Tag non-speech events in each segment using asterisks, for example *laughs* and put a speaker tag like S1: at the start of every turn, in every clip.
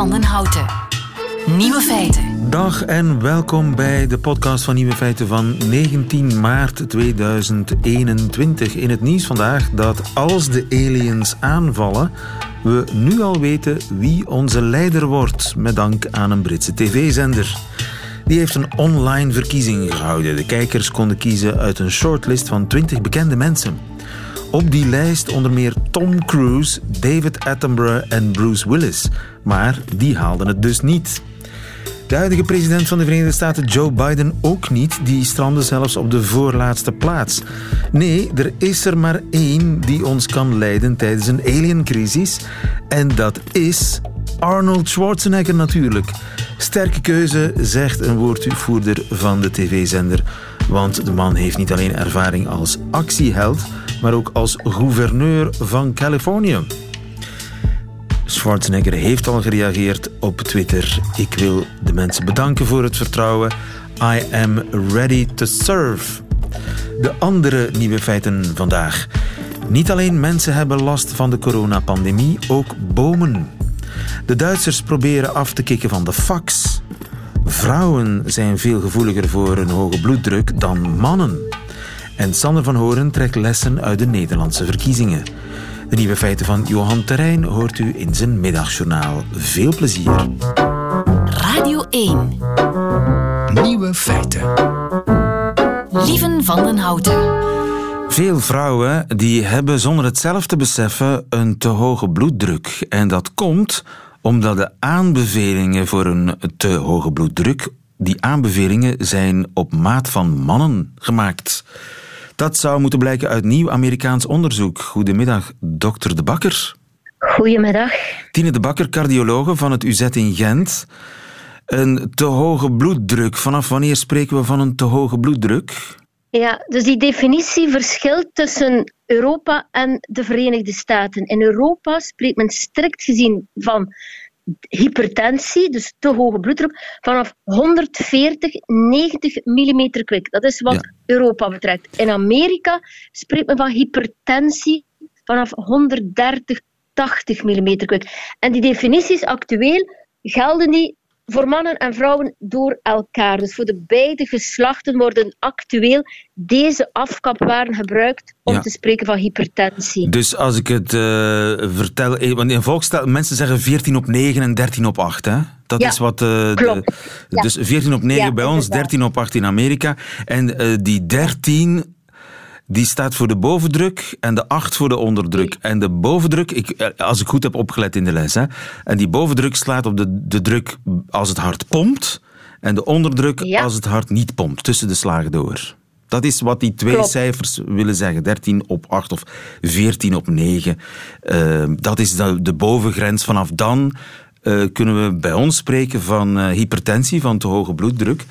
S1: van den Houten. Nieuwe feiten.
S2: Dag en welkom bij de podcast van Nieuwe Feiten van 19 maart 2021. In het nieuws vandaag dat als de aliens aanvallen, we nu al weten wie onze leider wordt, met dank aan een Britse tv-zender. Die heeft een online verkiezing gehouden. De kijkers konden kiezen uit een shortlist van 20 bekende mensen. Op die lijst onder meer Tom Cruise, David Attenborough en Bruce Willis. Maar die haalden het dus niet. De huidige president van de Verenigde Staten, Joe Biden, ook niet. Die strandde zelfs op de voorlaatste plaats. Nee, er is er maar één die ons kan leiden tijdens een aliencrisis. En dat is Arnold Schwarzenegger natuurlijk. Sterke keuze, zegt een woordvoerder van de tv-zender. Want de man heeft niet alleen ervaring als actieheld, maar ook als gouverneur van Californië. Schwarzenegger heeft al gereageerd op Twitter. Ik wil de mensen bedanken voor het vertrouwen. I am ready to serve. De andere nieuwe feiten vandaag. Niet alleen mensen hebben last van de coronapandemie, ook bomen. De Duitsers proberen af te kicken van de fax. Vrouwen zijn veel gevoeliger voor een hoge bloeddruk dan mannen. En Sander van Horen trekt lessen uit de Nederlandse verkiezingen. De nieuwe feiten van Johan Terrein hoort u in zijn middagjournaal. Veel plezier.
S1: Radio 1.
S3: Nieuwe feiten.
S1: Lieven van den Houten.
S2: Veel vrouwen die hebben zonder het zelf te beseffen een te hoge bloeddruk. En dat komt omdat de aanbevelingen voor een te hoge bloeddruk, die aanbevelingen zijn op maat van mannen gemaakt. Dat zou moeten blijken uit nieuw Amerikaans onderzoek. Goedemiddag, dokter De Bakker.
S4: Goedemiddag.
S2: Tine De Bakker, cardiologe van het UZ in Gent. Een te hoge bloeddruk. Vanaf wanneer spreken we van een te hoge bloeddruk?
S4: Ja, dus die definitie verschilt tussen Europa en de Verenigde Staten. In Europa spreekt men strikt gezien van hypertensie, dus te hoge bloeddruk, vanaf 140, 90 mm kwik. Dat is wat
S2: Ja.
S4: Europa betreft. In Amerika spreekt men van hypertensie vanaf 130, 80 mm kwik. En die definities actueel gelden die voor mannen en vrouwen door elkaar. Dus voor de beide geslachten worden actueel deze afkapwaarden gebruikt om
S2: Ja.
S4: te spreken van hypertensie.
S2: Dus als ik het eh, vertel... eh, Want in volkstaal, mensen zeggen 14 op 9 en 13 op 8, hè? Dat
S4: Ja,
S2: is wat...
S4: klopt.
S2: de-
S4: Ja.
S2: Dus 14 op 9
S4: Ja,
S2: bij ons,
S4: inderdaad.
S2: 13 op 8 in Amerika. En die 13... Die staat voor de bovendruk en de 8 voor de onderdruk. En de bovendruk, ik, eh, als ik goed heb opgelet in de les, hè, en die bovendruk slaat op de, de druk als het hart pompt, en de onderdruk
S4: Ja.
S2: als het hart niet pompt, tussen de slagen door. Dat is wat die twee
S4: Klopt.
S2: cijfers willen zeggen. 13 op 8 of 14 op 9. Eh, dat is de, de bovengrens. Vanaf dan eh, kunnen we bij ons spreken van eh, hypertensie, van te hoge bloeddruk.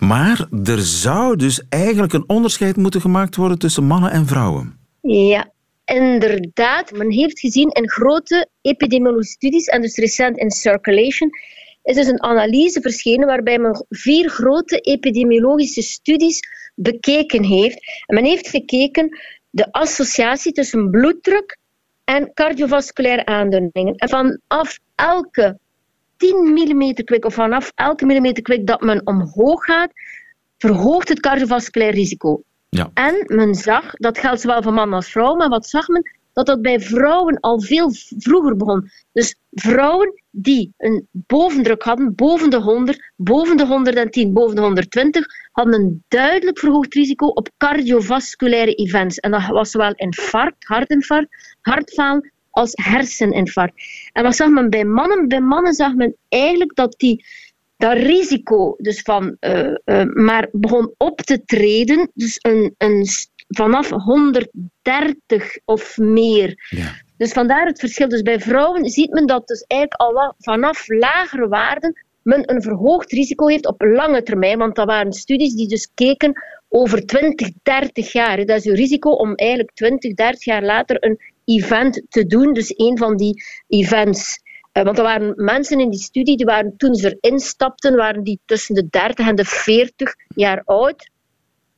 S2: Maar er zou dus eigenlijk een onderscheid moeten gemaakt worden tussen mannen en vrouwen.
S4: Ja, inderdaad. Men heeft gezien in grote epidemiologische studies, en dus recent in Circulation, is dus een analyse verschenen waarbij men vier grote epidemiologische studies bekeken heeft. En men heeft gekeken de associatie tussen bloeddruk en cardiovasculaire aandoeningen. En vanaf elke 10 mm kwik, of vanaf elke millimeter kwik dat men omhoog gaat, verhoogt het cardiovasculair risico.
S2: Ja.
S4: En men zag, dat geldt zowel voor mannen als vrouwen, maar wat zag men? Dat dat bij vrouwen al veel vroeger begon. Dus vrouwen die een bovendruk hadden, boven de 100, boven de 110, boven de 120, hadden een duidelijk verhoogd risico op cardiovasculaire events. En dat was zowel infarct, hartinfarct, hartfalen als herseninfarct. En wat zag men bij mannen? Bij mannen zag men eigenlijk dat die dat risico dus van, eh, eh, maar begon op te treden, dus een, een, vanaf 130 of meer.
S2: Ja.
S4: Dus vandaar het verschil. Dus bij vrouwen ziet men dat dus eigenlijk al vanaf lagere waarden men een verhoogd risico heeft op lange termijn. Want dat waren studies die dus keken over 20, 30 jaar. Dat is uw risico om eigenlijk 20, 30 jaar later een event te doen. Dus een van die events. Eh, want er waren mensen in die studie, die waren, toen ze erin stapten, waren die tussen de 30 en de 40 jaar oud.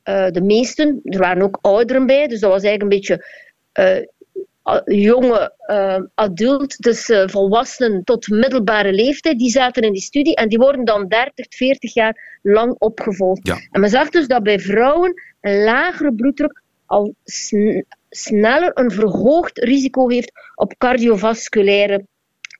S4: Eh, de meesten, er waren ook ouderen bij, dus dat was eigenlijk een beetje eh, jonge adult, dus volwassenen tot middelbare leeftijd, die zaten in die studie en die worden dan 30, 40 jaar lang opgevolgd.
S2: Ja.
S4: En men zag dus dat bij vrouwen een lagere bloeddruk al sneller een verhoogd risico heeft op cardiovasculaire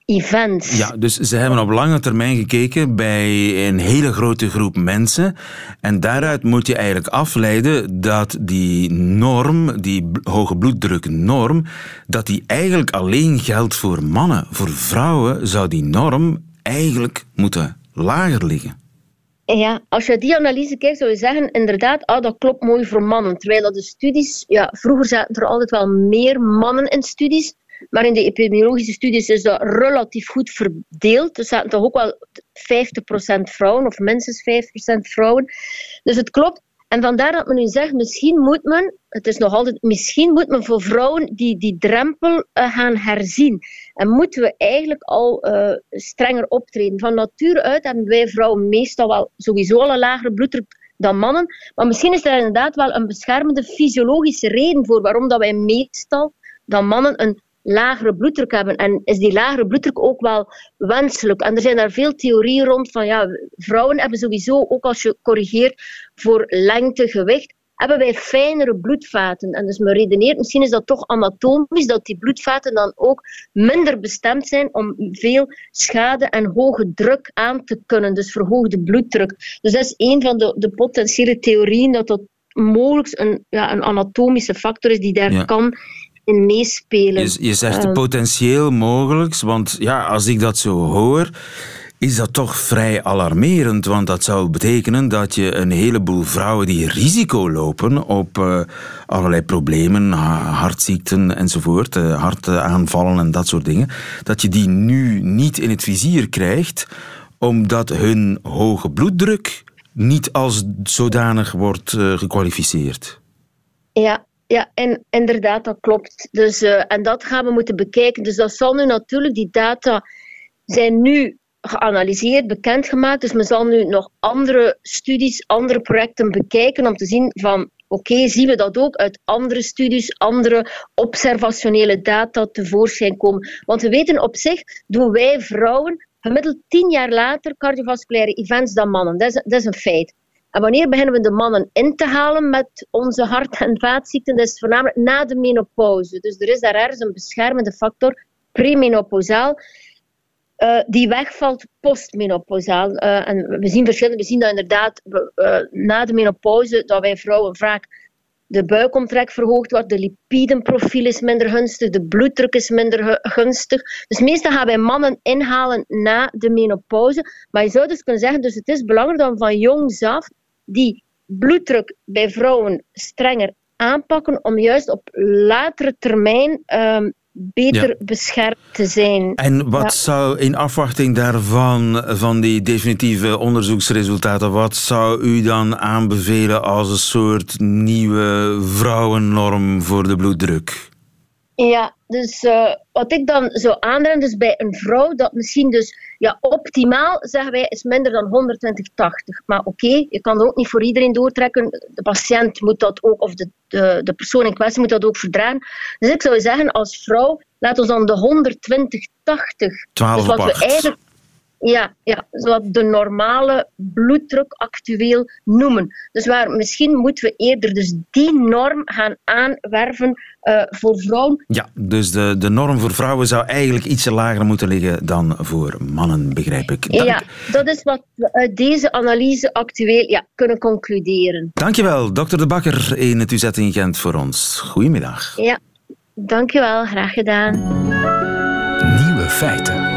S4: events.
S2: Ja, dus ze hebben op lange termijn gekeken bij een hele grote groep mensen. En daaruit moet je eigenlijk afleiden dat die norm, die hoge bloeddruknorm, dat die eigenlijk alleen geldt voor mannen. Voor vrouwen zou die norm eigenlijk moeten lager liggen.
S4: Ja, als je die analyse kijkt, zou je zeggen, inderdaad, ah, dat klopt mooi voor mannen. Terwijl dat de studies, ja, vroeger zaten er altijd wel meer mannen in studies. Maar in de epidemiologische studies is dat relatief goed verdeeld. Er zaten toch ook wel 50% vrouwen, of minstens 5% vrouwen. Dus het klopt. En vandaar dat men nu zegt, misschien moet men, het is nog altijd, misschien moet men voor vrouwen die, die drempel uh, gaan herzien. En moeten we eigenlijk al uh, strenger optreden. Van nature uit hebben wij vrouwen meestal wel sowieso al een lagere bloeddruk dan mannen. Maar misschien is er inderdaad wel een beschermende fysiologische reden voor waarom dat wij meestal dan mannen een lagere bloeddruk hebben. En is die lagere bloeddruk ook wel wenselijk? En er zijn daar veel theorieën rond van ja, vrouwen hebben sowieso, ook als je corrigeert voor lengte, gewicht, hebben wij fijnere bloedvaten. En dus men redeneert, misschien is dat toch anatomisch, dat die bloedvaten dan ook minder bestemd zijn om veel schade en hoge druk aan te kunnen, dus verhoogde bloeddruk. Dus dat is een van de, de potentiële theorieën dat dat mogelijk een, ja, een anatomische factor is die daar
S2: Ja.
S4: kan in meespelen.
S2: Je, je zegt
S4: Eh,
S2: potentieel mogelijk, want ja, als ik dat zo hoor, is dat toch vrij alarmerend. Want dat zou betekenen dat je een heleboel vrouwen die risico lopen op eh, allerlei problemen, ha- hartziekten enzovoort, eh, hartaanvallen en dat soort dingen, dat je die nu niet in het vizier krijgt, omdat hun hoge bloeddruk niet als zodanig wordt gekwalificeerd.
S4: Ja, ja en inderdaad, dat klopt. Dus, eh, en dat gaan we moeten bekijken. Dus dat zal nu natuurlijk, die data zijn nu geanalyseerd, bekendgemaakt. Dus men zal nu nog andere studies, andere projecten bekijken om te zien van oké, zien we dat ook uit andere studies, andere observationele data tevoorschijn komen. Want we weten op zich, doen wij vrouwen gemiddeld tien jaar later cardiovasculaire events dan mannen. Dat is, dat is een feit. En wanneer beginnen we de mannen in te halen met onze hart- en vaatziekten? Dat is voornamelijk na de menopauze. Dus er is daar ergens een beschermende factor, premenopausaal, eh, die wegvalt postmenopausaal. Eh, en we zien verschillen. We zien dat inderdaad eh, na de menopauze dat wij vrouwen vaak de buikomtrek verhoogd wordt, de lipidenprofiel is minder gunstig, de bloeddruk is minder gu- gunstig. Dus meestal gaan wij mannen inhalen na de menopauze. Maar je zou dus kunnen zeggen, dus het is belangrijk dat we van jongs af die bloeddruk bij vrouwen strenger aanpakken om juist op latere termijn ehm, beter
S2: Ja.
S4: beschermd te zijn.
S2: En wat
S4: Ja.
S2: zou in afwachting daarvan, van die definitieve onderzoeksresultaten, wat zou u dan aanbevelen als een soort nieuwe vrouwennorm voor de bloeddruk?
S4: Ja, dus eh, wat ik dan zou aanraden, dus bij een vrouw, dat misschien dus, ja, optimaal zeggen wij, is minder dan 120-80. Maar oké, je kan dat ook niet voor iedereen doortrekken. De patiënt moet dat ook, of de, de, de persoon in kwestie moet dat ook verdragen. Dus ik zou zeggen, als vrouw, laat ons dan de 120-80.
S2: 12
S4: Dus wat we
S2: 8.
S4: eigenlijk ja, ja, wat de normale bloeddruk actueel noemen. Dus waar, misschien moeten we eerder dus die norm gaan aanwerven eh, voor vrouwen.
S2: Ja, dus de, de norm voor vrouwen zou eigenlijk ietsje lager moeten liggen dan voor mannen, begrijp ik. Dank,
S4: Ja, dat is wat we uit deze analyse actueel ja, kunnen concluderen.
S2: Dankjewel, dokter De Bakker in het UZ in Gent voor ons. Goedemiddag.
S4: Ja, dankjewel, graag gedaan.
S3: Nieuwe feiten.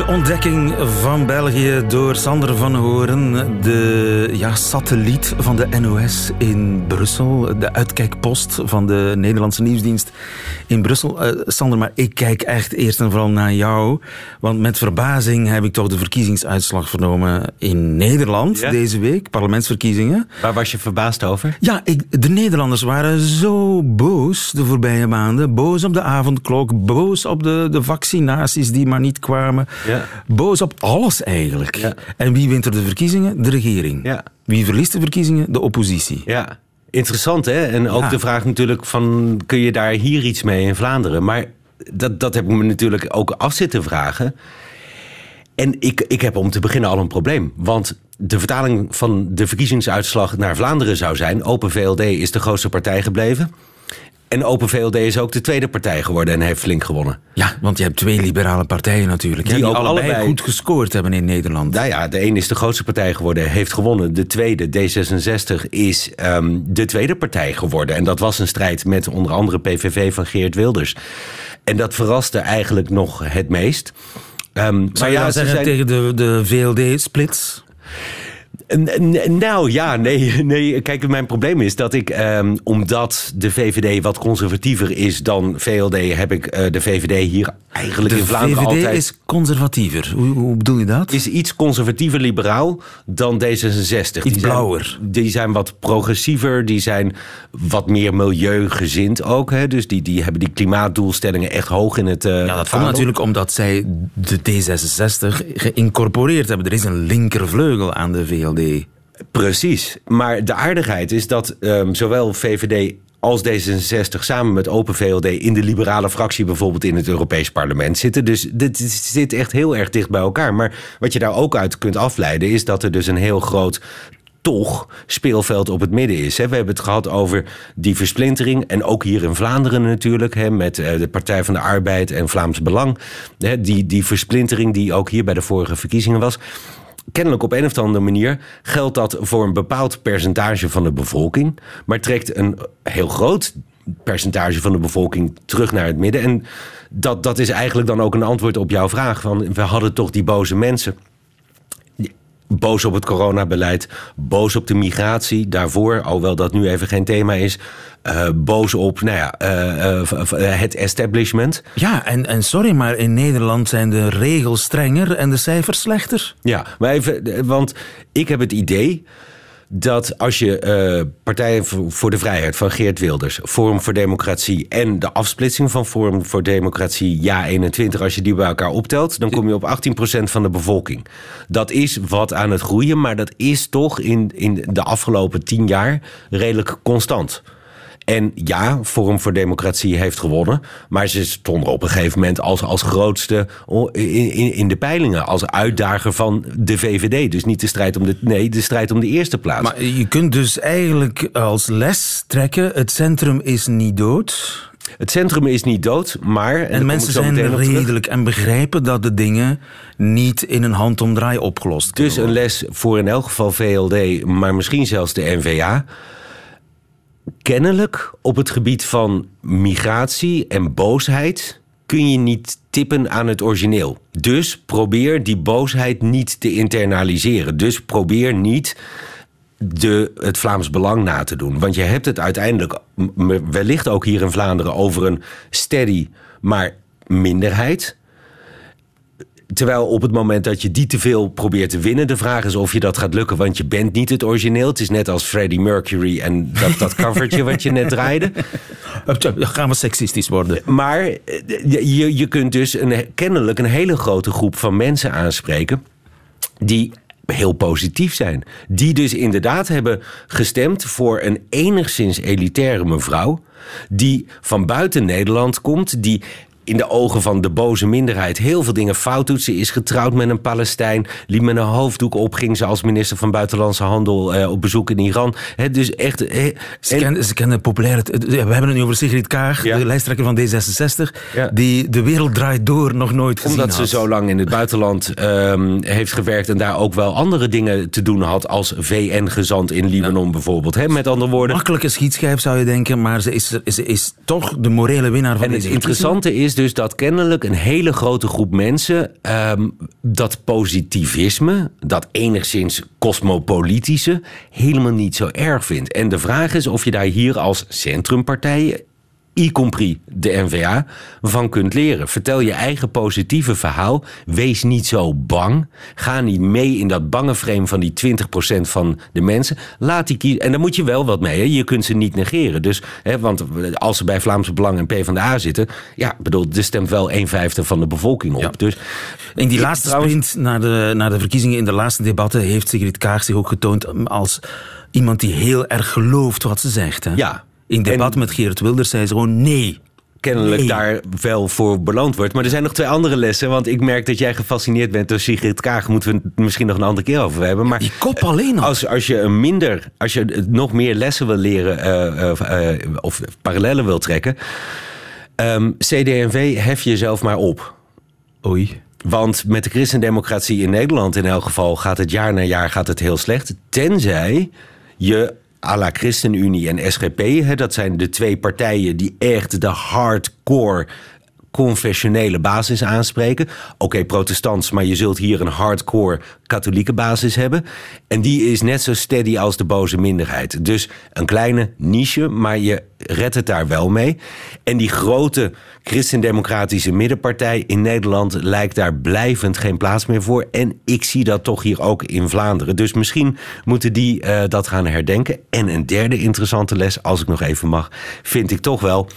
S1: De ontdekking van België
S2: door Sander van Horen, de ja, satelliet van de NOS in Brussel, de uitkijkpost van de Nederlandse nieuwsdienst in Brussel. Eh, Sander, maar ik kijk echt eerst en vooral naar jou, want met verbazing heb ik toch de verkiezingsuitslag vernomen in Nederland
S5: Ja?
S2: deze week, parlementsverkiezingen.
S5: Waar was je verbaasd over?
S2: Ja, ik, de Nederlanders waren zo boos de voorbije maanden. Boos op de avondklok, boos op de, de vaccinaties die maar niet kwamen.
S5: Ja.
S2: Boos op alles eigenlijk.
S5: Ja.
S2: En wie wint er de verkiezingen? De regering.
S5: Ja.
S2: Wie verliest de verkiezingen? De oppositie.
S5: Ja, interessant hè. En ook de vraag natuurlijk van, kun je daar hier iets mee in Vlaanderen? Maar dat, dat heb ik me natuurlijk ook af zitten vragen. En ik, ik heb om te beginnen al een probleem. Want de vertaling van de verkiezingsuitslag naar Vlaanderen zou zijn... Open VLD is de grootste partij gebleven. En Open VLD is ook de tweede partij geworden en heeft flink gewonnen.
S2: Ja, want je hebt twee liberale partijen natuurlijk. hè,
S5: Die
S2: Die,
S5: ook
S2: allebei,
S5: allebei-
S2: goed gescoord hebben in Nederland.
S5: Nou ja, de een is de grootste partij geworden, heeft gewonnen. De tweede, D66, is ehm, de tweede partij geworden. En dat was een strijd met onder andere PVV van Geert Wilders. En dat verraste eigenlijk nog het meest. Ehm,
S2: Zou je
S5: ja, ze
S2: zeggen
S5: zijn-
S2: tegen de, de VLD-splits?
S5: Nou ja, nee, *laughs* nee. Kijk, mijn probleem is dat ik, ehm, omdat de VVD wat conservatiever is dan VLD, heb ik eh, de VVD hier eigenlijk
S2: De
S5: in Vlaanderen
S2: VVD
S5: altijd.
S2: is conservatiever. Hoe, hoe bedoel je dat?
S5: is iets conservatiever liberaal dan D66. die
S2: blauwer.
S5: Zijn, die zijn wat progressiever, die zijn wat meer milieugezind ook. Hè? Dus die, die hebben die klimaatdoelstellingen echt hoog in het. eh,
S2: Ja, dat komt natuurlijk omdat zij de D66 geïncorporeerd hebben. Er is een linkervleugel aan de VLD.
S5: Precies. Maar de aardigheid is dat ehm, zowel VVD als D66 samen met Open VLD in de liberale fractie bijvoorbeeld in het Europees Parlement zitten. Dus dit zit echt heel erg dicht bij elkaar. Maar wat je daar ook uit kunt afleiden is dat er dus een heel groot toch speelveld op het midden is. We hebben het gehad over die versplintering. En ook hier in Vlaanderen natuurlijk. Met eh, de Partij van de Arbeid en Vlaams Belang. Die, die versplintering die ook hier bij de vorige verkiezingen was kennelijk op een of andere manier geldt dat voor een bepaald percentage van de bevolking, maar trekt een heel groot percentage van de bevolking terug naar het midden. En dat, dat is eigenlijk dan ook een antwoord op jouw vraag. Van, we hadden toch die boze mensen. Boos op het coronabeleid, boos op de migratie daarvoor, alhoewel dat nu even geen thema is. eh, boos op nou ja, eh, eh, het establishment.
S2: Ja, en, en sorry, maar in Nederland zijn de regels strenger en de cijfers slechter.
S5: Ja, maar even, want ik heb het idee dat als je eh Partij voor de Vrijheid van Geert Wilders, Forum voor Democratie en de afsplitsing van Forum voor Democratie, ja 21, als je die bij elkaar optelt, dan kom je op 18% van de bevolking. Dat is wat aan het groeien, maar dat is toch in, in de afgelopen tien jaar redelijk constant. En ja, Forum voor Democratie heeft gewonnen. Maar ze stonden op een gegeven moment als, als grootste in, in, de peilingen. Als uitdager van de VVD. Dus niet de strijd om de, nee, de, strijd om de eerste plaats.
S2: Maar je kunt dus eigenlijk als les trekken: het centrum is niet dood.
S5: het centrum is niet dood, maar...
S2: En mensen zijn redelijk en begrijpen dat de dingen niet in een handomdraai opgelost kunnen
S5: Dus een les voor in elk geval VLD, maar misschien zelfs de NVA. Kennelijk op het gebied van migratie en boosheid kun je niet tippen aan het origineel. Dus probeer die boosheid niet te internaliseren. Dus probeer niet de, het Vlaams Belang na te doen. Want je hebt het uiteindelijk wellicht ook hier in Vlaanderen over een steady, maar minderheid. Terwijl op het moment dat je die te veel probeert te winnen, de vraag is of je dat gaat lukken, want je bent niet het origineel. Het is net als Freddie Mercury en dat, dat covertje wat je net draaide. *laughs*
S2: Dan gaan we seksistisch worden.
S5: Maar eh, je, je kunt dus een, kennelijk een hele grote groep van mensen aanspreken die heel positief zijn. Die dus inderdaad hebben gestemd voor een enigszins elitaire mevrouw. Die van buiten Nederland komt. Die in de ogen van de boze minderheid heel veel dingen fout doet. Ze is getrouwd met een Palestijn. Liep met een hoofddoek op. Ging ze als minister van Buitenlandse Handel eh, op bezoek in Iran. Dus echt... eh,
S2: Ze
S5: en-
S2: kennen, ze kennen populair. We hebben het nu over Sigrid Kaag,
S5: Ja.
S2: de lijsttrekker van D66,
S5: Ja.
S2: die de wereld draait door nog nooit gezien
S5: Omdat ze zo lang in het buitenland ehm, heeft gewerkt en daar ook wel andere dingen te doen had als VN-gezant in Libanon bijvoorbeeld. Hè? Met andere woorden.
S2: Makkelijke schietschijf zou je denken, maar ze is, ze is toch de morele winnaar van
S5: En het
S2: deze
S5: interessante is dus dat kennelijk een hele grote groep mensen ehm, dat positivisme, dat enigszins cosmopolitische, helemaal niet zo erg vindt. En de vraag is of je daar hier als centrumpartijen y compris de NVA, van kunt leren. Vertel je eigen positieve verhaal. Wees niet zo bang. Ga niet mee in dat bange frame van die 20% van de mensen. Laat die kiezen. En daar moet je wel wat mee. Hè. Je kunt ze niet negeren. Dus, hè, want als ze bij Vlaamse Belang en PvdA zitten... ja, bedoel, er stemt wel een vijfde van de bevolking op.
S2: Ja.
S5: Dus
S2: In die laatste
S5: trouwens-
S2: sprint naar de, naar de verkiezingen, in de laatste debatten, heeft Sigrid Kaag zich ook getoond als iemand die heel erg gelooft wat ze zegt. Hè?
S5: Ja.
S2: In debat
S5: En-
S2: met Geert Wilders zei ze gewoon nee.
S5: kennelijk
S2: Nee.
S5: daar wel voor beloond wordt. Maar er zijn nog twee andere lessen. Want ik merk dat jij gefascineerd bent door Sigrid Kaag. Moeten we het misschien nog een andere keer over hebben. Maar
S2: Die kop alleen al.
S5: als, als je minder, als je nog meer lessen wil leren eh, eh, eh, of parallellen wil trekken. ehm CD&V hef jezelf maar op.
S2: Oei.
S5: Want met de christendemocratie in Nederland in elk geval gaat het jaar na jaar gaat het heel slecht. Tenzij je à la ChristenUnie en SGP, dat zijn de twee partijen die echt de hardcore confessionele basis aanspreken. Oké, protestants, maar je zult hier een hardcore katholieke basis hebben. En die is net zo steady als de boze minderheid. Dus een kleine niche, maar je redt het daar wel mee. En die grote christendemocratische middenpartij in Nederland lijkt daar blijvend geen plaats meer voor. En ik zie dat toch hier ook in Vlaanderen. Dus misschien moeten die eh, dat gaan herdenken. En een derde interessante les, als ik nog even mag, vind ik toch wel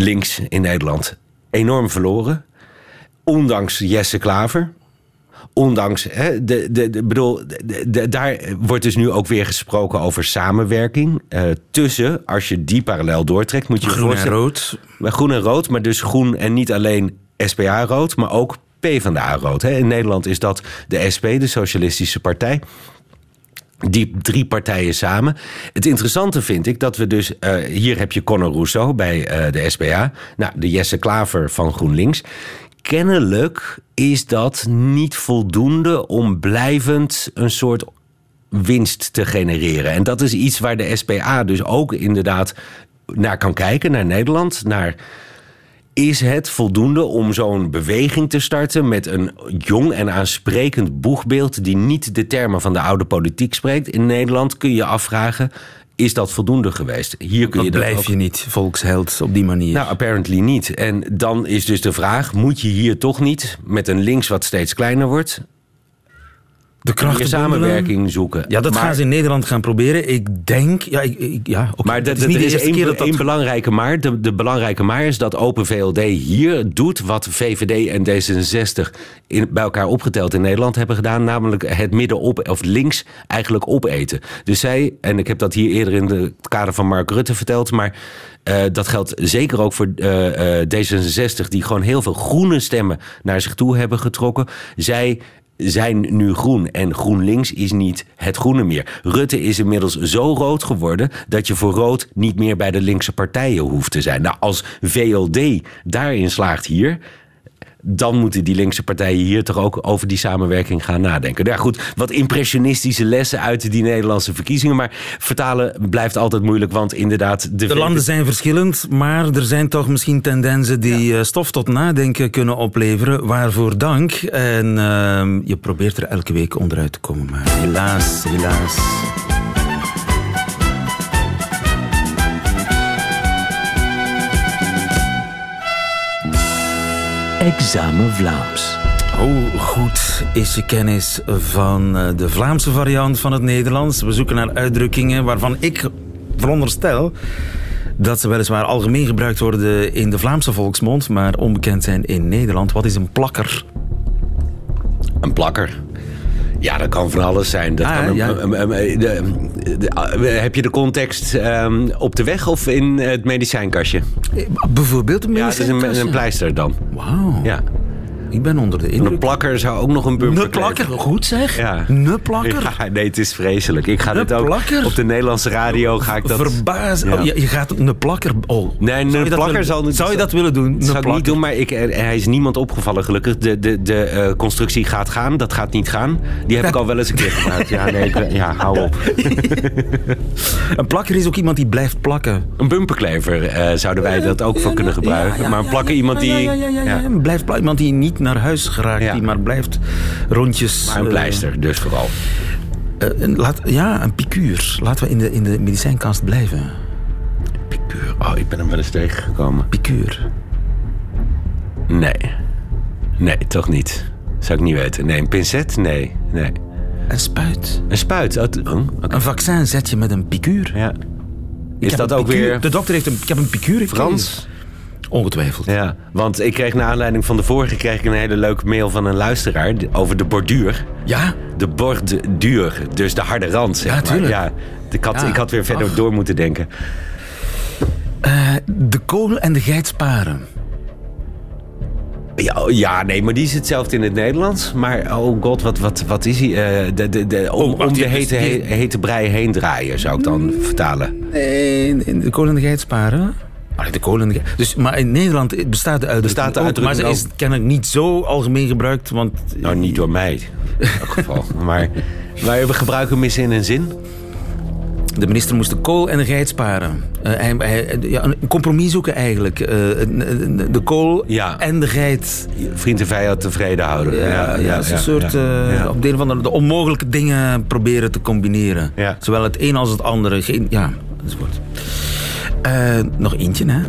S5: links in Nederland enorm verloren. Ondanks Jesse Klaver. Ondanks, hè, de, de, de, bedoel, de, de- daar wordt dus nu ook weer gesproken over samenwerking. eh, tussen, als je die parallel doortrekt, moet je
S2: Groen en rood.
S5: maar groen en rood, maar dus groen en niet alleen SPA rood, maar ook PvdA rood. Hè. In Nederland is dat de SP, de Socialistische Partij. Die drie partijen samen. Het interessante vind ik dat we dus. eh, hier heb je Conor Rousseau bij eh, de SPA. Nou, de Jesse Klaver van GroenLinks. Kennelijk is dat niet voldoende om blijvend een soort winst te genereren. En dat is iets waar de SPA dus ook inderdaad naar kan kijken, naar Nederland, naar is het voldoende om zo'n beweging te starten met een jong en aansprekend boegbeeld die niet de termen van de oude politiek spreekt? In Nederland kun je afvragen, is dat voldoende geweest? Hier kun
S2: Dan
S5: je dat
S2: blijf
S5: ook-
S2: je niet volksheld op die manier.
S5: nou, apparently niet. En dan is dus de vraag: moet je hier toch niet met een links wat steeds kleiner wordt,
S2: de krachten
S5: samenwerking zoeken?
S2: Ja, dat
S5: Maar-
S2: gaan ze in Nederland gaan proberen. Ik denk... Ja, ik, ik- ja.
S5: Maar dat,
S2: is
S5: dat,
S2: niet de
S5: is
S2: eerste
S5: één,
S2: keer dat dat...
S5: belangrijke maar. De, de belangrijke maar is dat Open VLD hier doet wat VVD en D66 in, bij elkaar opgeteld in Nederland hebben gedaan. Namelijk het midden op of links eigenlijk opeten. Dus zij, en ik heb dat hier eerder in de- het kader van Mark Rutte verteld, maar eh, dat geldt zeker ook voor eh, eh, D66, die gewoon heel veel groene stemmen naar zich toe hebben getrokken. Zij zijn nu groen. En GroenLinks is niet het groene meer. Rutte is inmiddels zo rood geworden dat je voor rood niet meer bij de linkse partijen hoeft te zijn. Nou, als VLD daarin slaagt hier. Dan moeten die linkse partijen hier toch ook over die samenwerking gaan nadenken. Ja, goed, wat impressionistische lessen uit die Nederlandse verkiezingen. Maar vertalen blijft altijd moeilijk, want inderdaad. De,
S2: De landen zijn verschillend, maar er zijn toch misschien tendensen die eh, stof tot nadenken kunnen opleveren. Waarvoor dank. En ehm, je probeert er elke week onderuit te komen, maar helaas, helaas.
S3: Examen Vlaams.
S2: Hoe goed is je kennis van eh, de Vlaamse variant van het Nederlands? We zoeken naar uitdrukkingen waarvan ik veronderstel dat ze weliswaar algemeen gebruikt worden in de Vlaamse volksmond, maar onbekend zijn in Nederland. Wat is een plakker?
S5: Een plakker. Ja, dat kan van alles zijn. Dat
S2: Ah,
S5: kan
S2: ja.
S5: de- de- heb je de context ehm, op de weg of in het medicijnkastje?
S2: Eh, Bijvoorbeeld een
S5: Ja, het is een,
S2: medicijnkastje?
S5: een pleister dan.
S2: Wauw,
S5: Ja.
S2: Ik ben onder de indruk.
S5: een plakker zou ook nog een bumper
S2: Een plakker, goed zeg.
S5: Ja.
S2: Een plakker.
S5: Ja, nee, het is vreselijk. Ik ga dit ook
S2: plakker?
S5: op de Nederlandse radio ga ik dat.
S2: Verbaas.
S5: Ja.
S2: Oh, je, je gaat een plakker. Oh.
S5: Nee, een plakker zal niet-
S2: Zou je dat willen doen?
S5: Zou ik niet doen, maar ik, er- hij is niemand opgevallen gelukkig. De, de, de eh, constructie gaat gaan, dat gaat niet gaan. Die heb ik al wel eens een keer gebruikt. Ja, nee, ik- ja hou op. *laughs*
S2: Een plakker is ook iemand die blijft plakken.
S5: Een bumperklever eh, zouden wij dat ook voor kunnen gebruiken. Maar een plakker iemand die...
S2: Ja. Blijft plakken. Iemand die niet naar huis geraakt,
S5: Ja.
S2: die maar blijft rondjes...
S5: Maar een
S2: eh,
S5: pleister, dus vooral.
S2: eh, een- laat, ja, een piekuur. Laten we in de, in de medicijnkast blijven.
S5: Picuur. Oh, ik ben hem wel eens tegengekomen.
S2: Picuur.
S5: Nee. Nee, toch niet. Zou ik niet weten. Nee, een pincet? Nee. nee.
S2: Een spuit.
S5: Een spuit? Oh, oh.
S2: Een vaccin zet je met een picuur.
S5: Ja. Is dat ook
S2: picuur-
S5: weer
S2: De dokter heeft een... Ik heb een picuur gekregen.
S5: Frans?
S2: Ongetwijfeld.
S5: Ja, want ik kreeg naar aanleiding van de vorige kreeg ik een hele leuke mail van een luisteraar over de borduur.
S2: Ja?
S5: De borduur, dus de harde rand, zeg
S2: Ja,
S5: maar. Ja, ik had,
S2: Ja.
S5: ik had weer verder
S2: Ach.
S5: door moeten denken.
S2: Eh, de kool en de geit sparen.
S5: Ja, oh, ja, nee, maar die is hetzelfde in het Nederlands. Maar oh god, wat, wat, wat is hij? Eh, de, de, de, om
S2: Oh,
S5: om de hete,
S2: die-
S5: he- hete brei heen draaien, zou ik dan vertalen.
S2: Nee, de kool en de geit sparen. Allee, de kool en de geit. Dus, maar in Nederland bestaat de uitdrukking
S5: Bestaat de
S2: ook,
S5: uitdrukking
S2: Maar ze is kennelijk niet zo algemeen gebruikt, want...
S5: Nou, niet door mij, in elk *laughs* geval. maar, maar we gebruiken hem eens in een zin.
S2: De minister moest de kool en de geit sparen. Eh, hij, hij- ja, een compromis zoeken eigenlijk. Eh, de kool
S5: Ja.
S2: en de geit.
S5: Vriend en vijand tevreden houden.
S2: Ja, ja, is een soort...
S5: ja,
S2: eh,
S5: ja.
S2: Op de een of andere... De onmogelijke dingen proberen te combineren.
S5: Ja.
S2: Zowel het een als het andere. Geen, ja, enzovoort. Eh, nog eentje, hè?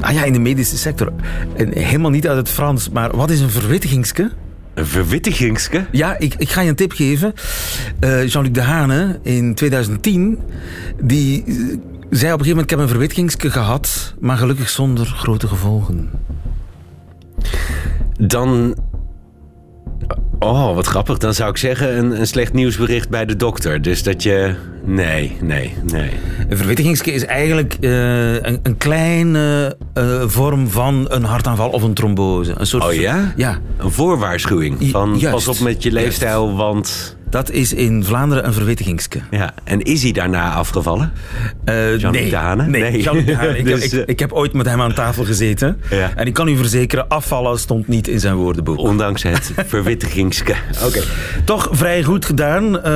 S2: Ah ja, in de medische sector. En helemaal niet uit het Frans, maar wat is een verwittigingske?
S5: Een verwittigingske?
S2: Ja, ik, ik ga je een tip geven. Eh, Jean-Luc Dehane in 2010, die eh, zei op een gegeven moment... ik heb een verwittigingske gehad, maar gelukkig zonder grote gevolgen.
S5: Dan. Oh, wat grappig. Dan zou ik zeggen een, een slecht nieuwsbericht bij de dokter. Dus dat je. Nee, nee, nee.
S2: Een verwittigingske is eigenlijk eh, een, een kleine eh, vorm van een hartaanval of een trombose. Een soort
S5: Oh ja?
S2: Ja,
S5: Een voorwaarschuwing. Van
S2: juist.
S5: pas op met je leefstijl, want.
S2: Dat is in Vlaanderen een verwittigingske.
S5: Ja. En is hij daarna afgevallen?
S2: Eh,
S5: Jean-Luc
S2: nee,
S5: Dehane?
S2: Nee,
S5: Nee.
S2: Jean-Luc Dehane. *laughs* Ik,
S5: Dus,
S2: ik,
S5: eh,
S2: ik heb ooit met hem aan tafel gezeten.
S5: Ja.
S2: En ik kan u verzekeren, afvallen stond niet in zijn woordenboek.
S5: Ondanks het *laughs* verwittigingske. Oké.
S2: Toch vrij goed gedaan. Eh,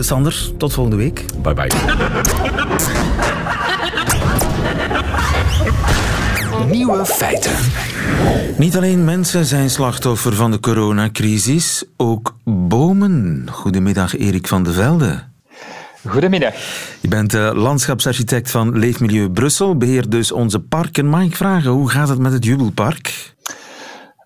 S2: Sander, tot volgende week.
S5: Bye bye.
S3: Nieuwe feiten.
S2: Niet alleen mensen zijn slachtoffer van de coronacrisis, ook bomen. Goedemiddag, Erik van de Velde.
S6: Goedemiddag.
S2: Je bent eh, landschapsarchitect van Leefmilieu Brussel, beheert dus onze parken. Mag ik vragen, hoe gaat het met het Jubelpark?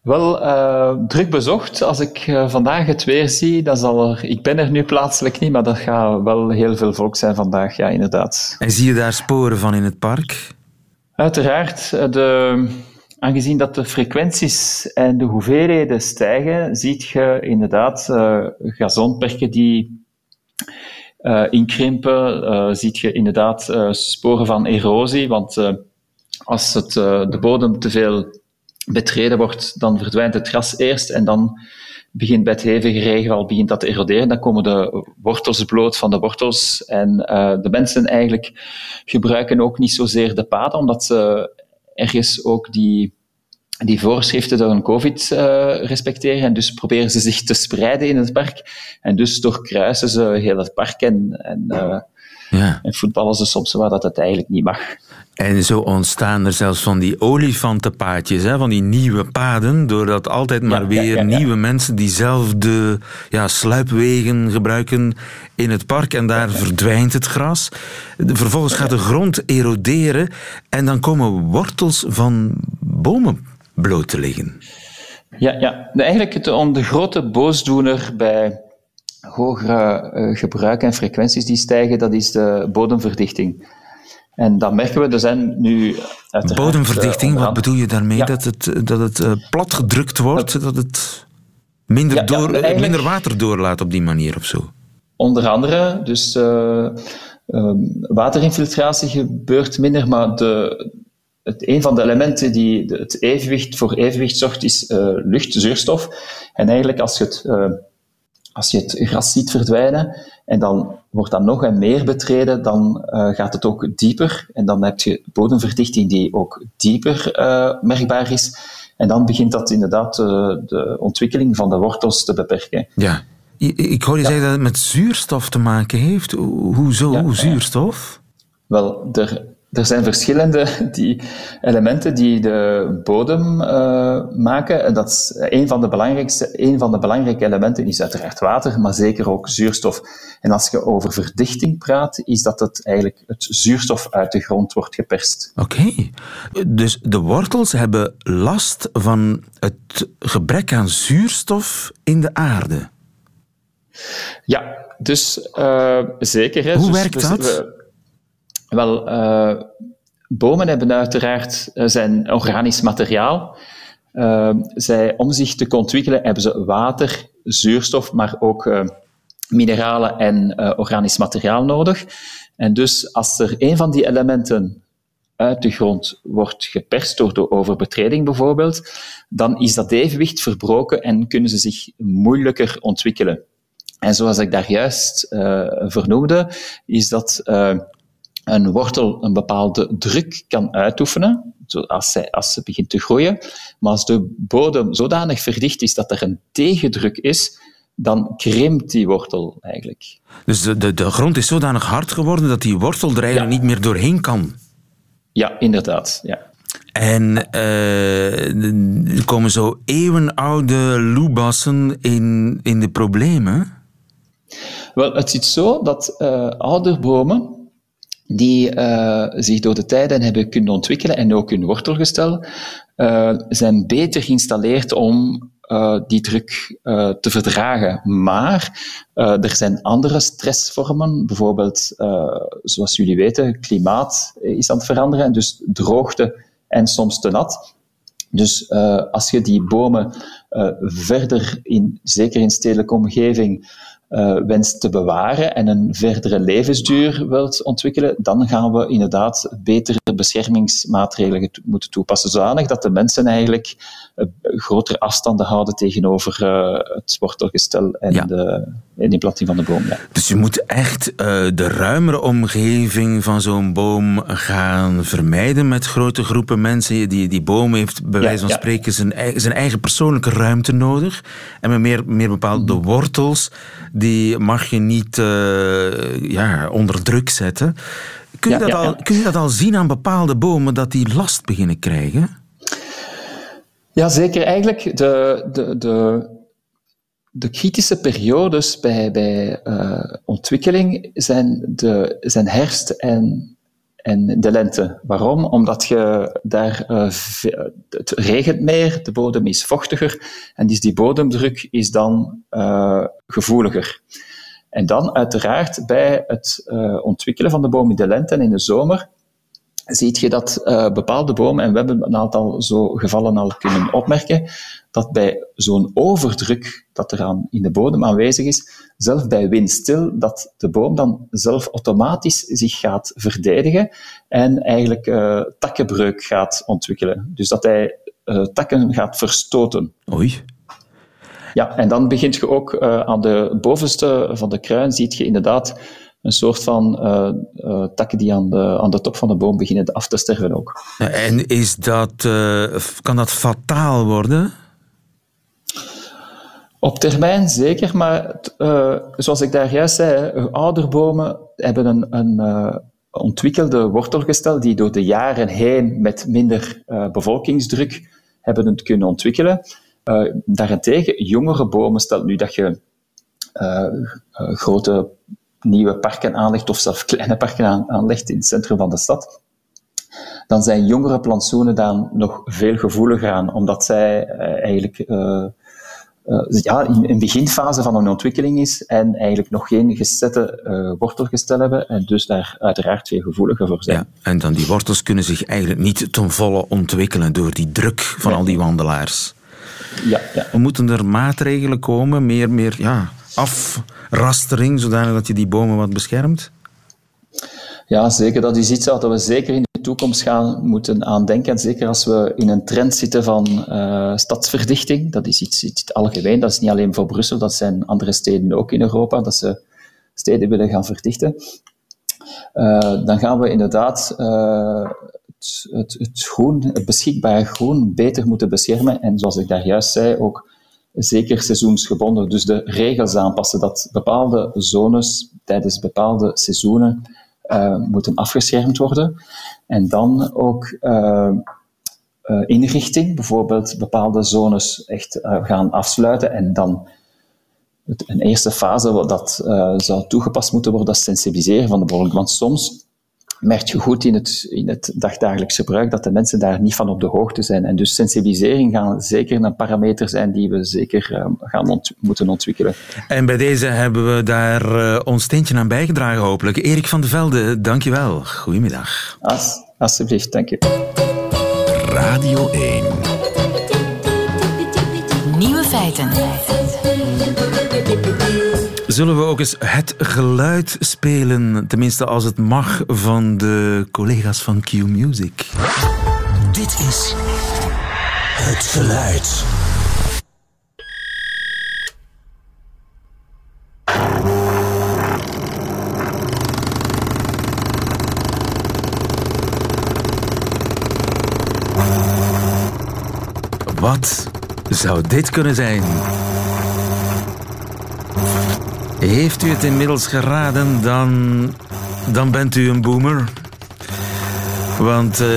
S6: Wel, eh, druk bezocht. Als ik eh, vandaag het weer zie, dan zal er... Ik ben er nu plaatselijk niet, maar dat gaat wel heel veel volk zijn vandaag, ja, inderdaad.
S2: En zie je daar sporen van in het park?
S6: Uiteraard, de, aangezien dat de frequenties en de hoeveelheden stijgen, ziet je inderdaad eh gazonperken die eh, inkrimpen. eh ziet je inderdaad sporen van erosie, want als het, de bodem te veel betreden wordt, dan verdwijnt het gras eerst en dan begint bij het hevige regenval begint dat te eroderen. Dan komen de wortels bloot van de wortels. En de mensen eigenlijk gebruiken ook niet zozeer de paden, omdat ze ergens ook die, die voorschriften door een COVID eh, respecteren. En dus proberen ze zich te spreiden in het park. En dus doorkruisen ze heel het park en, en, eh,
S2: Ja.
S6: en voetballen ze soms waar dat het eigenlijk niet mag.
S2: En zo ontstaan er zelfs van die olifantenpaadjes, hè, van die nieuwe paden, doordat altijd maar
S6: ja,
S2: weer
S6: ja, ja.
S2: nieuwe mensen diezelfde ja, sluipwegen gebruiken in het park en daar verdwijnt het gras. Vervolgens gaat de grond eroderen en dan komen wortels van bomen bloot te liggen.
S6: Ja, ja. Eigenlijk het, om de grote boosdoener bij hogere eh, gebruik en frequenties die stijgen, dat is de bodemverdichting. En dat merken we, er zijn nu.
S2: Bodemverdichting,
S6: eh,
S2: wat bedoel je daarmee?
S6: Ja.
S2: Dat het, dat het eh, plat gedrukt wordt, dat het minder,
S6: Ja,
S2: door, eh, minder water doorlaat op die manier of zo?
S6: Onder andere, dus eh, ehm, waterinfiltratie gebeurt minder, maar de, het, een van de elementen die de- het evenwicht voor evenwicht zorgt, is eh, lucht, zuurstof. En eigenlijk als je het, eh, als je het gras ziet verdwijnen en dan wordt dat nog en meer betreden, dan eh, gaat het ook dieper. En dan heb je bodemverdichting die ook dieper eh, merkbaar is. En dan begint dat inderdaad eh, de ontwikkeling van de wortels te beperken.
S2: Ja. Ik hoor je zeggen dat het met zuurstof te maken heeft. Ho- Hoezo?
S6: Ja.
S2: Zuurstof?
S6: Wel, er, er zijn verschillende die elementen die de bodem uh, maken. En dat is een van de belangrijkste, een van de belangrijke elementen is uiteraard water, maar zeker ook zuurstof. En als je over verdichting praat, is dat het eigenlijk het zuurstof uit de grond wordt geperst.
S2: Oké, dus de wortels hebben last van het gebrek aan zuurstof in de aarde.
S6: Ja, dus uh, zeker. Hè.
S2: Hoe
S6: dus,
S2: werkt
S6: dus,
S2: dat?
S6: Wel, uh, bomen hebben uiteraard uh, zijn organisch materiaal. Uh, zij, om zich te ontwikkelen hebben ze water, zuurstof, maar ook mineralen en organisch materiaal nodig. En dus als er een van die elementen uit de grond wordt geperst door de overbetreding bijvoorbeeld, dan is dat evenwicht verbroken en kunnen ze zich moeilijker ontwikkelen. En zoals ik daar juist vernoemde, is dat een wortel een bepaalde druk kan uitoefenen, als, zij, als ze begint te groeien. Maar als de bodem zodanig verdicht is dat er een tegendruk is, dan krimpt die wortel eigenlijk.
S2: Dus de, de, de grond is zodanig hard geworden dat die wortel er eigenlijk niet meer doorheen kan?
S6: Ja, inderdaad. Ja.
S2: En uh, er komen zo eeuwenoude loebassen in, in de problemen?
S6: Wel, het zit zo dat uh, ouderbomen die uh, zich door de tijden hebben kunnen ontwikkelen en ook hun wortelgestel uh, zijn beter geïnstalleerd om uh, die druk te verdragen. Maar er zijn andere stressvormen, bijvoorbeeld, zoals jullie weten, klimaat is aan het veranderen, en dus droogte en soms te nat. Dus als je die bomen verder, in, zeker in stedelijke omgeving, uh, wenst te bewaren en een verdere levensduur wilt ontwikkelen, dan gaan we inderdaad betere beschermingsmaatregelen moeten toepassen, zodanig dat de mensen eigenlijk uh, grotere afstanden houden tegenover uh, het wortelgestel en ja. de, en de planting van de boom. Ja.
S2: Dus je moet echt de ruimere omgeving van zo'n boom gaan vermijden met grote groepen mensen. Die, die boom heeft bij wijze van spreken zijn, zijn eigen persoonlijke ruimte nodig en met meer, meer bepaalde mm. wortels die mag je niet uh, ja, onder druk zetten. Kun je, ja, dat ja, al, kun je dat al zien aan bepaalde bomen dat die last beginnen krijgen?
S6: Ja, zeker. Eigenlijk de, de, de, de kritische periodes bij, bij uh, ontwikkeling zijn, de, zijn herfst en en de lente. Waarom? Omdat je daar, uh, het regent meer, de bodem is vochtiger en dus die bodemdruk is dan uh, gevoeliger. En dan uiteraard bij het uh, ontwikkelen van de boom in de lente en in de zomer ziet je dat uh, bepaalde bomen, en we hebben een aantal zo gevallen al kunnen opmerken, dat bij zo'n overdruk dat er aan, in de bodem aanwezig is, zelf bij windstil, dat de boom dan zelf automatisch zich gaat verdedigen en eigenlijk uh, takkenbreuk gaat ontwikkelen. Dus dat hij uh, takken gaat verstoten.
S2: Oei.
S6: Ja, en dan begint je ook aan de bovenste van de kruin, ziet je inderdaad een soort van uh, uh, takken die aan de, aan de top van de boom beginnen af te sterven ook.
S2: En is dat, uh, kan dat fataal worden?
S6: Op termijn zeker, maar zoals ik daar juist zei, ouderbomen hebben een, een ontwikkelde wortelgestel die door de jaren heen met minder bevolkingsdruk hebben het kunnen ontwikkelen. daarentegen, jongere bomen, stel nu dat je grote nieuwe parken aanlegt of zelfs kleine parken aanlegt in het centrum van de stad, dan zijn jongere plantsoenen dan nog veel gevoeliger aan, omdat zij uh, eigenlijk uh, uh, ja, in een beginfase van een ontwikkeling is en eigenlijk nog geen gezette wortelgestel hebben en dus daar uiteraard veel gevoeliger voor zijn. Ja,
S2: en dan die wortels kunnen zich eigenlijk niet ten volle ontwikkelen door die druk van al die wandelaars.
S6: Ja, ja.
S2: Er moeten er maatregelen komen, meer, meer ja, afrastering, zodanig dat je die bomen wat beschermt?
S6: Ja, zeker. Dat is iets dat we zeker in de toekomst gaan moeten aandenken. En zeker als we in een trend zitten van uh, stadsverdichting. Dat is iets, iets algemeen. Dat is niet alleen voor Brussel, dat zijn andere steden ook in Europa, dat ze steden willen gaan verdichten. Uh, dan gaan we inderdaad uh, het, het, het, groen, het beschikbare groen beter moeten beschermen. En zoals ik daar juist zei, ook zeker seizoensgebonden. Dus de regels aanpassen dat bepaalde zones tijdens bepaalde seizoenen moeten afgeschermd worden. En dan ook inrichting, bijvoorbeeld bepaalde zones echt gaan afsluiten en dan een eerste fase wat dat zou toegepast moeten worden, dat sensibiliseren van de bevolking. Want soms merk je goed in het, in het dagdagelijks gebruik dat de mensen daar niet van op de hoogte zijn. En dus sensibilisering gaan zeker een parameter zijn die we zeker uh, gaan moeten ontwikkelen.
S2: En bij deze hebben we daar uh, ons steentje aan bijgedragen hopelijk. Erik van der Velde, dankjewel. Goedemiddag.
S6: As, alsjeblieft, dank je.
S3: Radio 1
S1: Nieuwe feiten.
S2: Zullen we ook eens het geluid spelen, tenminste als het mag, van de collega's van Q Music?
S3: Dit is het geluid.
S2: Wat zou dit kunnen zijn? Heeft u het inmiddels geraden, dan, dan bent u een boomer. Want uh,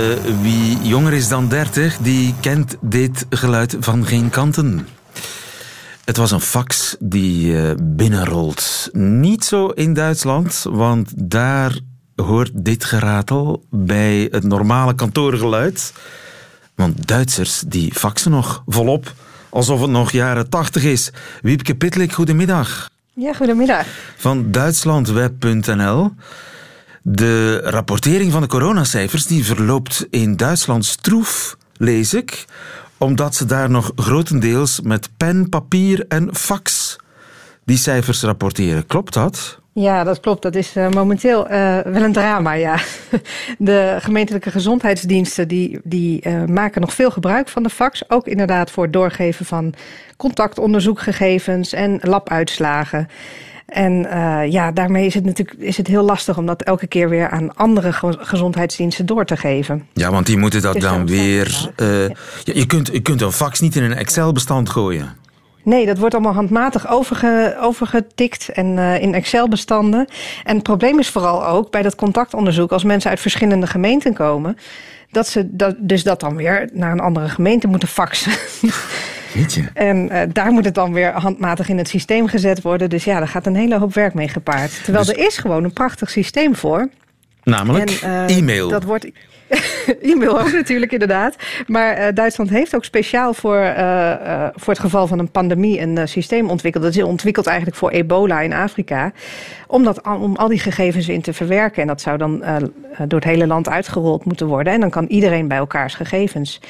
S2: wie jonger is dan 30, die kent dit geluid van geen kanten. Het was een fax die uh, binnenrolt. Niet zo in Duitsland, want daar hoort dit geratel bij het normale kantoorgeluid. Want Duitsers die faxen nog volop, alsof het nog jaren 80 is. Wiepke Pitlik, goedemiddag.
S7: Ja, goedemiddag.
S2: Van Duitslandweb.nl. De rapportering van de coronacijfers die verloopt in Duitsland stroef, lees ik, omdat ze daar nog grotendeels met pen, papier en fax die cijfers rapporteren. Klopt dat?
S7: Ja, dat klopt. Dat is uh, momenteel uh, wel een drama, ja. *laughs* De gemeentelijke gezondheidsdiensten die, die uh, maken nog veel gebruik van de fax. Ook inderdaad voor het doorgeven van contactonderzoekgegevens en labuitslagen. En ja, daarmee is het natuurlijk is het heel lastig om dat elke keer weer aan andere gezondheidsdiensten door te geven.
S2: Ja, want die moeten dat dan weer. Ja, je, kunt, je kunt een fax niet in een Excel-bestand gooien.
S7: Nee, dat wordt allemaal handmatig overge, overgetikt en uh, in Excel-bestanden. En het probleem is vooral ook bij dat contactonderzoek, als mensen uit verschillende gemeenten komen, dat ze dat, dus dat dan weer naar een andere gemeente moeten faxen. *laughs*
S2: Weet je.
S7: En uh, daar moet het dan weer handmatig in het systeem gezet worden. Dus ja, daar gaat een hele hoop werk mee gepaard. Terwijl dus... er is gewoon een prachtig systeem voor.
S2: Namelijk en, uh, e-mail.
S7: Dat wordt *laughs* E-mail ook natuurlijk, inderdaad. Maar uh, Duitsland heeft ook speciaal voor, uh, uh, voor het geval van een pandemie een systeem ontwikkeld. Dat is ontwikkeld eigenlijk voor ebola in Afrika. Om, dat, om al die gegevens in te verwerken. En dat zou dan door het hele land uitgerold moeten worden. En dan kan iedereen bij elkaars gegevens.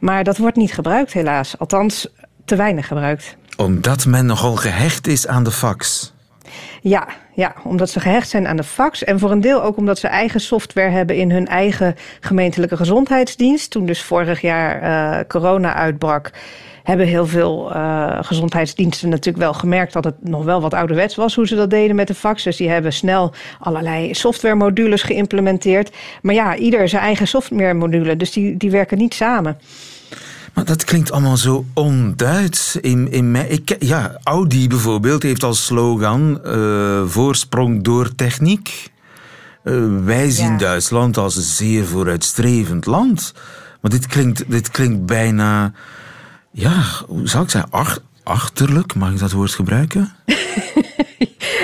S7: Maar dat wordt niet gebruikt, helaas. Althans, te weinig gebruikt.
S2: Omdat men nogal gehecht is aan de fax.
S7: Ja, ja, omdat ze gehecht zijn aan de fax. En voor een deel ook omdat ze eigen software hebben in hun eigen gemeentelijke gezondheidsdienst. Toen dus vorig jaar uh, corona uitbrak, hebben heel veel uh, gezondheidsdiensten natuurlijk wel gemerkt dat het nog wel wat ouderwets was hoe ze dat deden met de fax. Dus die hebben snel allerlei softwaremodules geïmplementeerd. Maar ja, ieder zijn eigen softwaremodule, dus die, die werken niet samen.
S2: Maar dat klinkt allemaal zo onduits. In, in mij, ik, ja, Audi bijvoorbeeld heeft als slogan uh, voorsprong door techniek. Uh, wij zien ja. Duitsland als een zeer vooruitstrevend land. Maar dit klinkt, dit klinkt bijna, ja, hoe zou ik zeggen, ach, achterlijk, mag ik dat woord gebruiken? *laughs*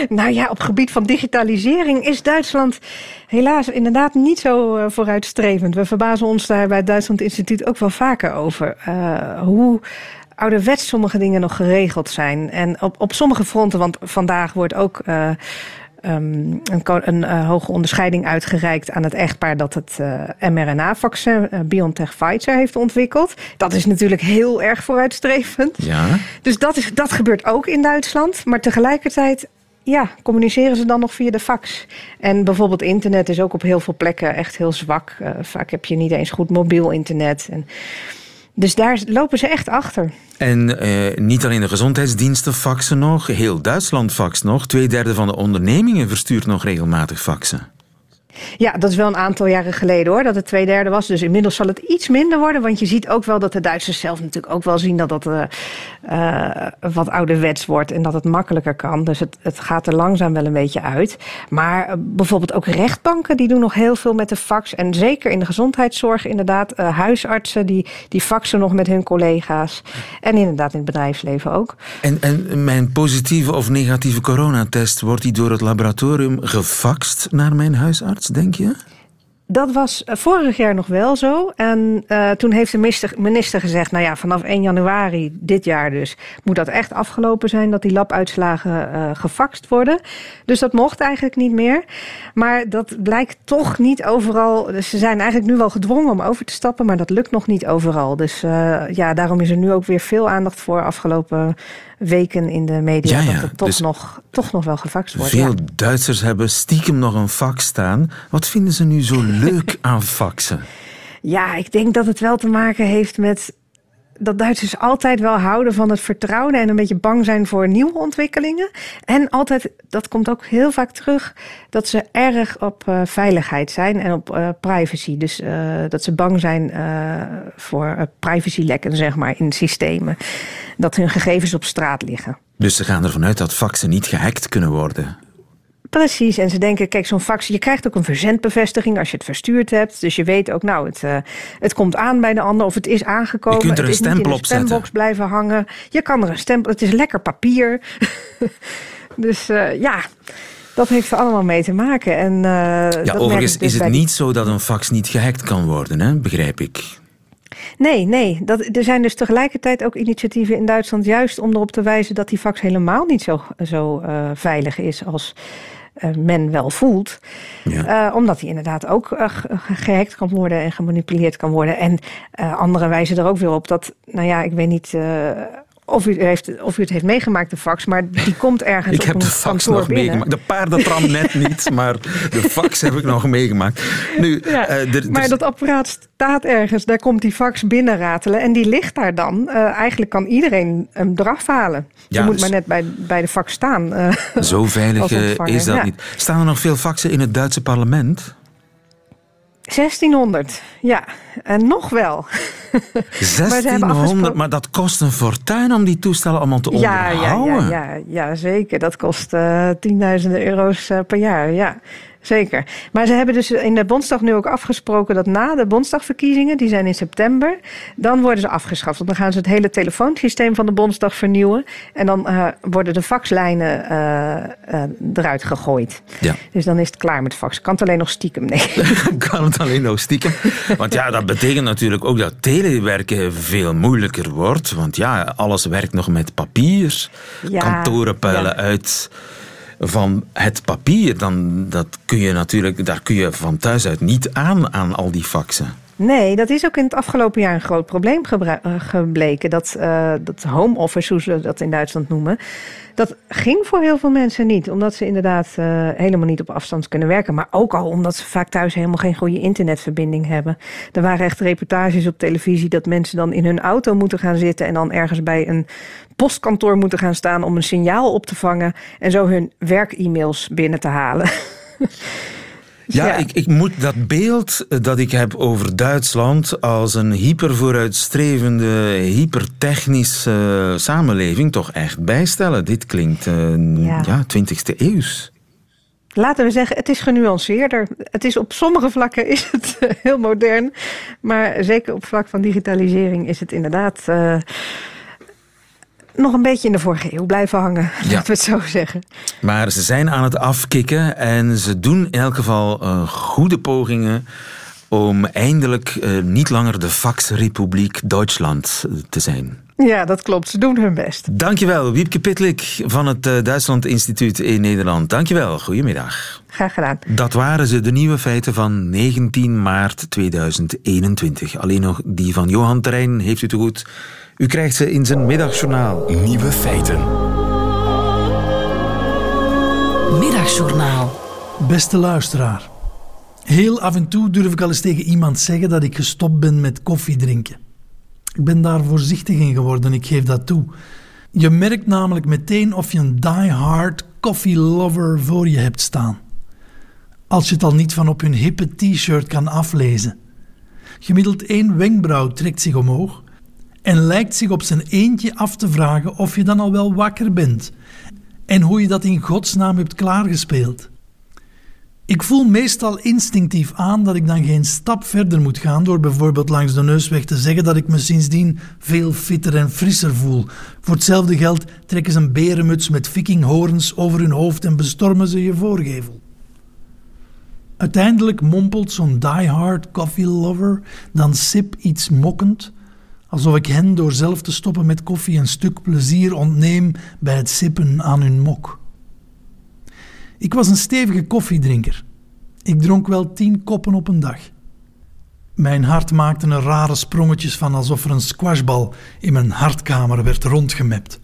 S7: nou ja, op gebied van digitalisering is Duitsland helaas inderdaad niet zo uh, vooruitstrevend. We verbazen ons daar bij het Duitsland Instituut ook wel vaker over. Uh, hoe ouderwets sommige dingen nog geregeld zijn. En op, op sommige fronten, want vandaag wordt ook. Uh, Um, een, een uh, hoge onderscheiding uitgereikt aan het echtpaar dat het uh, mRNA-vaccin uh, BioNTech Pfizer heeft ontwikkeld. Dat is natuurlijk heel erg vooruitstrevend.
S2: Ja.
S7: Dus dat, is, dat gebeurt ook in Duitsland. Maar tegelijkertijd ja, communiceren ze dan nog via de fax. En bijvoorbeeld internet is ook op heel veel plekken echt heel zwak. Uh, vaak heb je niet eens goed mobiel internet. En dus daar lopen ze echt achter.
S2: En eh, niet alleen de gezondheidsdiensten faxen nog, heel Duitsland faxt nog. Tweederde van de ondernemingen verstuurt nog regelmatig faxen.
S7: Ja, dat is wel een aantal jaren geleden hoor, dat het twee derde was. Dus inmiddels zal het iets minder worden. Want je ziet ook wel dat de Duitsers zelf natuurlijk ook wel zien dat dat uh, wat ouderwets wordt en dat het makkelijker kan. Dus het, het gaat er langzaam wel een beetje uit. Maar uh, bijvoorbeeld ook rechtbanken, die doen nog heel veel met de fax. En zeker in de gezondheidszorg, inderdaad, huisartsen, die, die faxen nog met hun collega's. En inderdaad in het bedrijfsleven ook.
S2: En, en mijn positieve of negatieve coronatest, wordt die door het laboratorium gefaxt naar mijn huisarts, denk je?
S7: Dat was eh, vorig jaar nog wel zo. En uh, toen heeft de minister, minister, gezegd: Nou ja, vanaf 1 januari dit jaar dus moet dat echt afgelopen zijn dat die labuitslagen uh, gefaxt worden. Dus dat mocht eigenlijk niet meer. Maar dat blijkt toch niet overal. Dus ze zijn eigenlijk nu wel gedwongen om over te stappen, maar dat lukt nog niet overal. Dus ja, daarom is er nu ook weer veel aandacht voor afgelopen weken in de media. Ja, ja. Dat het toch, dus nog, toch nog wel gefaxt wordt.
S2: Veel ja. Duitsers hebben stiekem nog een fax staan. Wat vinden ze nu zo leuk *laughs* aan faxen?
S7: Ja, ik denk dat het wel te maken heeft met dat Duitsers altijd wel houden van het vertrouwen en een beetje bang zijn voor nieuwe ontwikkelingen. En altijd, dat komt ook heel vaak terug, dat ze erg op uh, veiligheid zijn en op uh, privacy. Dus uh, dat ze bang zijn voor privacylekken, zeg maar, in systemen. Dat hun gegevens op straat liggen.
S2: Dus ze gaan ervan uit dat faxen niet gehackt kunnen worden?
S7: Precies, en ze denken, kijk, zo'n fax, je krijgt ook een verzendbevestiging als je het verstuurd hebt. Dus je weet ook, nou, het, uh, het komt aan bij de ander of het is aangekomen.
S2: Je kunt er een stempel
S7: op
S2: zetten.
S7: Blijven hangen. Je kan er een stempel, het is lekker papier. *laughs* dus uh, ja, dat heeft er allemaal mee te maken. En, uh,
S2: ja,
S7: dat
S2: overigens
S7: dus
S2: is het niet zo dat een fax niet gehackt kan worden, hè? begrijp ik.
S7: Nee, nee. Dat, er zijn dus tegelijkertijd ook initiatieven in Duitsland... juist om erop te wijzen dat die fax helemaal niet zo, zo uh, veilig is als men wel voelt.
S2: Ja.
S7: Uh, omdat die inderdaad ook uh, gehackt kan worden en gemanipuleerd kan worden. En anderen wijzen er ook weer op dat, nou ja, ik weet niet of u, heeft, of u het heeft meegemaakt, de fax, maar die komt ergens
S2: ik
S7: op
S2: heb de fax nog
S7: binnen.
S2: meegemaakt. De paardentram *laughs* net niet, maar de fax heb ik nog meegemaakt. Nu,
S7: ja,
S2: uh, er,
S7: maar dat apparaat staat ergens, daar komt die fax binnenratelen en die ligt daar dan. Uh, eigenlijk kan iedereen hem eraf halen.
S2: Ja,
S7: je moet
S2: dus-
S7: maar net bij, bij de fax staan. Uh,
S2: Zo veilig *laughs* is dat
S7: ja.
S2: niet. Staan er nog veel faxen in het Duitse parlement?
S7: 1600, ja. En nog wel. *laughs*
S2: 1600, maar dat kost een fortuin om die toestellen allemaal te onderhouden.
S7: Ja, ja, ja, ja, zeker. Dat kost uh, tienduizenden euro's uh, per jaar, ja. Zeker. Maar ze hebben dus in de Bondsdag nu ook afgesproken dat na de Bondsdagverkiezingen, die zijn in september, dan worden ze afgeschaft. Want dan gaan ze het hele telefoonsysteem van de Bondsdag vernieuwen. En dan uh, worden de faxlijnen uh, eruit gegooid.
S2: Ja.
S7: Dus dan is het klaar met fax. Kan het alleen nog stiekem? Nee. *laughs*
S2: kan het alleen nog stiekem? Want ja, dat betekent natuurlijk ook dat telewerken veel moeilijker wordt. Want ja, alles werkt nog met papier.
S7: Ja,
S2: Kantoren puilen
S7: ja.
S2: uit van het papier, dan dat kun je natuurlijk, daar kun je van thuis uit niet aan, aan al die faxen.
S7: Nee, dat is ook in het afgelopen jaar een groot probleem gebleken. Dat, uh, dat home office, hoe ze dat in Duitsland noemen, dat ging voor heel veel mensen niet. Omdat ze inderdaad uh, helemaal niet op afstand kunnen werken. Maar ook al omdat ze vaak thuis helemaal geen goede internetverbinding hebben. Er waren echt reportages op televisie dat mensen dan in hun auto moeten gaan zitten. En dan ergens bij een postkantoor moeten gaan staan om een signaal op te vangen. En zo hun werk-e-mails binnen te halen. *laughs*
S2: Ja, ja. Ik, ik, moet dat beeld dat ik heb over Duitsland als een hyper vooruitstrevende, hypertechnische uh, samenleving toch echt bijstellen. Dit klinkt uh, ja. ja, 20e eeuws.
S7: Laten we zeggen, het is genuanceerder. Het is op sommige vlakken is het heel modern, maar zeker op vlak van digitalisering is het inderdaad uh, nog een beetje in de vorige eeuw blijven hangen, *laughs* ja. laten we het zo zeggen.
S2: Maar ze zijn aan het afkicken en ze doen in elk geval uh, goede pogingen om eindelijk uh, niet langer de Faxrepubliek Duitsland te zijn.
S7: Ja, dat klopt. Ze doen hun best.
S2: Dankjewel, Wiepke Pitlik van het uh, Duitsland Instituut in Nederland. Dankjewel, goedemiddag.
S7: Graag gedaan.
S2: Dat waren ze, de nieuwe feiten van 19 maart 2021. Alleen nog die van Johan Terrein heeft u te goed. U krijgt ze in zijn middagjournaal.
S3: Nieuwe feiten.
S1: Middagjournaal.
S8: Beste luisteraar. Heel af en toe durf ik al eens tegen iemand zeggen dat ik gestopt ben met koffie drinken. Ik ben daar voorzichtig in geworden, ik geef dat toe. Je merkt namelijk meteen of je een die-hard coffee lover voor je hebt staan. Als je het al niet van op hun hippe t-shirt kan aflezen. Gemiddeld één wenkbrauw trekt zich omhoog en lijkt zich op zijn eentje af te vragen of je dan al wel wakker bent en hoe je dat in godsnaam hebt klaargespeeld. Ik voel meestal instinctief aan dat ik dan geen stap verder moet gaan door bijvoorbeeld langs de neusweg te zeggen dat ik me sindsdien veel fitter en frisser voel. Voor hetzelfde geld trekken ze een berenmuts met vikinghoorns over hun hoofd en bestormen ze je voorgevel. Uiteindelijk mompelt zo'n diehard coffee lover dan sip iets mokkend, alsof ik hen door zelf te stoppen met koffie een stuk plezier ontneem bij het sippen aan hun mok. Ik was een stevige koffiedrinker. Ik dronk wel tien koppen op een dag. Mijn hart maakte er rare sprongetjes van alsof er een squashbal in mijn hartkamer werd rondgemept.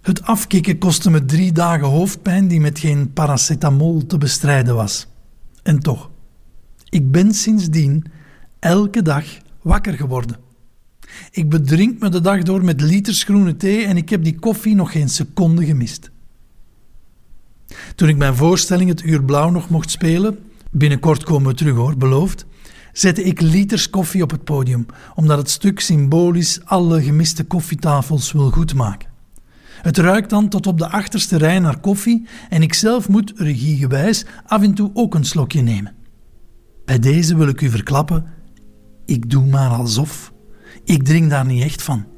S8: Het afkicken kostte me drie dagen hoofdpijn die met geen paracetamol te bestrijden was. En toch, ik ben sindsdien elke dag wakker geworden. Ik bedrink me de dag door met liters groene thee en ik heb die koffie nog geen seconde gemist. Toen ik mijn voorstelling Het Uur Blauw nog mocht spelen, binnenkort komen we terug hoor, beloofd, zette ik liters koffie op het podium, omdat het stuk symbolisch alle gemiste koffietafels wil goedmaken. Het ruikt dan tot op de achterste rij naar koffie en ik zelf moet, regiegewijs, af en toe ook een slokje nemen. Bij deze wil ik u verklappen, ik doe maar alsof. Ik drink daar niet echt van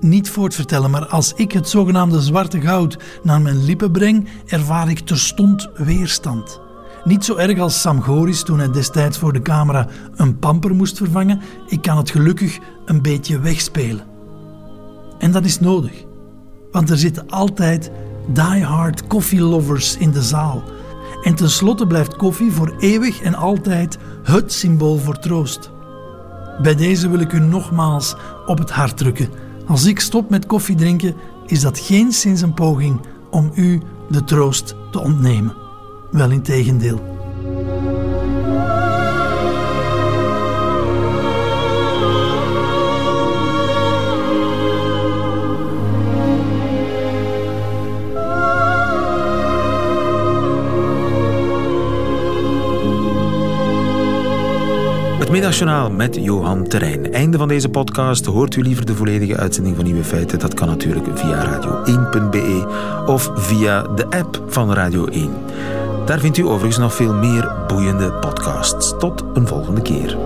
S8: niet voortvertellen, maar als ik het zogenaamde zwarte goud naar mijn lippen breng, ervaar ik terstond weerstand. Niet zo erg als Sam Goris toen hij destijds voor de camera een pamper moest vervangen. Ik kan het gelukkig een beetje wegspelen. En dat is nodig, want er zitten altijd die-hard coffee lovers in de zaal. En tenslotte blijft koffie voor eeuwig en altijd het symbool voor troost. Bij deze wil ik u nogmaals op het hart drukken als ik stop met koffie drinken, is dat geen sinds een poging om u de troost te ontnemen. Wel in
S2: Middagjournaal met Johan Terrein. Einde van deze podcast. Hoort u liever de volledige uitzending van Nieuwe Feiten? Dat kan natuurlijk via radio1.be of via de app van Radio 1. Daar vindt u overigens nog veel meer boeiende podcasts. Tot een volgende keer.